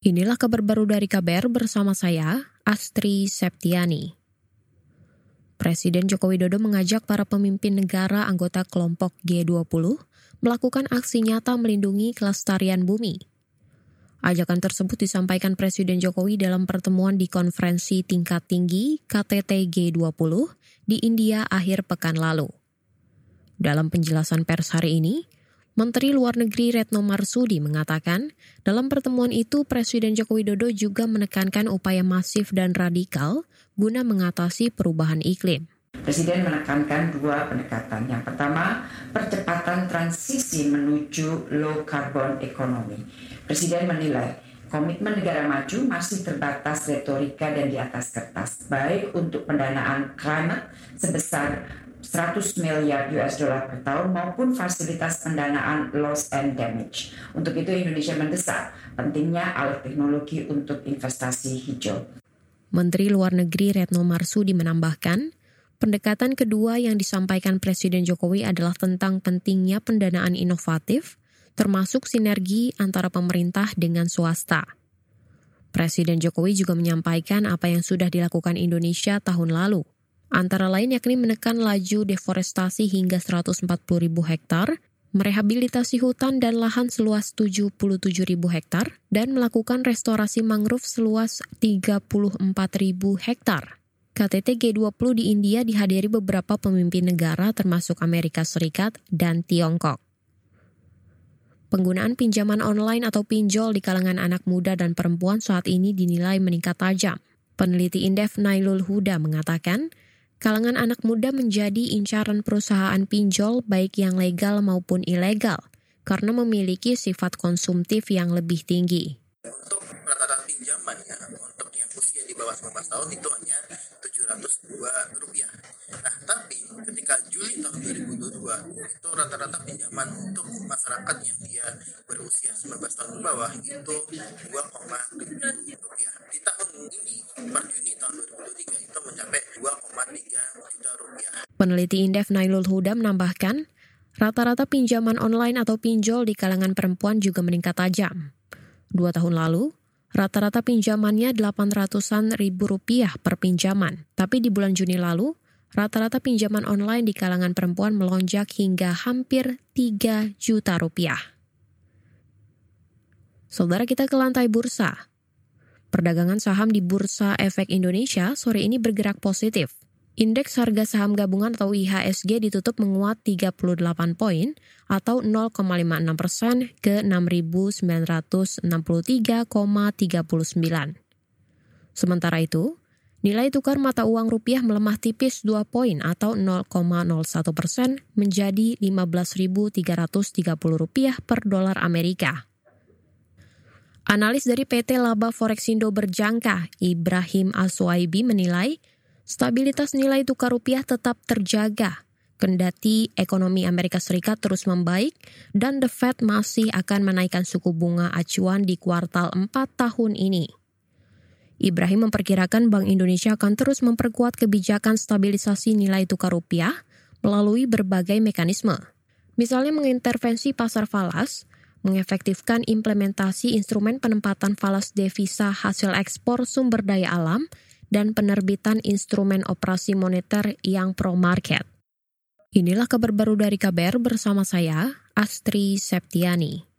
Inilah kabar baru dari KBR bersama saya, Astri Septiani. Presiden Joko Widodo mengajak para pemimpin negara anggota kelompok G20 melakukan aksi nyata melindungi kelestarian bumi. Ajakan tersebut disampaikan Presiden Jokowi dalam pertemuan di konferensi tingkat tinggi KTT G20 di India akhir pekan lalu. Dalam penjelasan pers hari ini, Menteri Luar Negeri Retno Marsudi mengatakan, dalam pertemuan itu Presiden Joko Widodo juga menekankan upaya masif dan radikal guna mengatasi perubahan iklim. Presiden menekankan dua pendekatan. Yang pertama, percepatan transisi menuju low carbon economy. Presiden menilai komitmen negara maju masih terbatas retorika dan di atas kertas, baik untuk pendanaan climate sebesar 100 miliar US dollar per tahun maupun fasilitas pendanaan loss and damage. Untuk itu Indonesia mendesak pentingnya alih teknologi untuk investasi hijau. Menteri Luar Negeri Retno Marsudi menambahkan, pendekatan kedua yang disampaikan Presiden Jokowi adalah tentang pentingnya pendanaan inovatif, termasuk sinergi antara pemerintah dengan swasta. Presiden Jokowi juga menyampaikan apa yang sudah dilakukan Indonesia tahun lalu – Antara lain yakni menekan laju deforestasi hingga 140 ribu hektar, merehabilitasi hutan dan lahan seluas 77 ribu hektar, dan melakukan restorasi mangrove seluas 34 ribu hektar. KTT G20 di India dihadiri beberapa pemimpin negara termasuk Amerika Serikat dan Tiongkok. Penggunaan pinjaman online atau pinjol di kalangan anak muda dan perempuan saat ini dinilai meningkat tajam. Peneliti Indef Nailul Huda mengatakan, kalangan anak muda menjadi incaran perusahaan pinjol baik yang legal maupun ilegal karena memiliki sifat konsumtif yang lebih tinggi. Untuk rata-rata pinjaman ya, untuk yang usia di bawah 19 tahun itu hanya 702 rupiah. Nah, tapi ketika Juli tahun 2022 itu rata-rata pinjaman untuk masyarakat yang dia berusia 19 tahun ke bawah itu 2,5 rupiah. Di tahun ini per Juni tahun 2023 itu mencapai 2,3 juta rupiah. Peneliti Indef Nailul Huda menambahkan, rata-rata pinjaman online atau pinjol di kalangan perempuan juga meningkat tajam. Dua tahun lalu, rata-rata pinjamannya 800-an ribu rupiah per pinjaman. Tapi di bulan Juni lalu, rata-rata pinjaman online di kalangan perempuan melonjak hingga hampir 3 juta rupiah. Saudara kita ke lantai bursa. Perdagangan saham di Bursa Efek Indonesia sore ini bergerak positif. Indeks harga saham gabungan atau IHSG ditutup menguat 38 poin atau 0,56 persen ke 6.963,39. Sementara itu, nilai tukar mata uang rupiah melemah tipis 2 poin atau 0,01 persen menjadi 15.330 rupiah per dolar Amerika. Analis dari PT Laba Forexindo berjangka, Ibrahim Aswaibi menilai stabilitas nilai tukar rupiah tetap terjaga kendati ekonomi Amerika Serikat terus membaik dan The Fed masih akan menaikkan suku bunga acuan di kuartal 4 tahun ini. Ibrahim memperkirakan Bank Indonesia akan terus memperkuat kebijakan stabilisasi nilai tukar rupiah melalui berbagai mekanisme. Misalnya mengintervensi pasar falas, mengefektifkan implementasi instrumen penempatan falas devisa hasil ekspor sumber daya alam, dan penerbitan instrumen operasi moneter yang pro-market. Inilah kabar baru dari KBR bersama saya, Astri Septiani.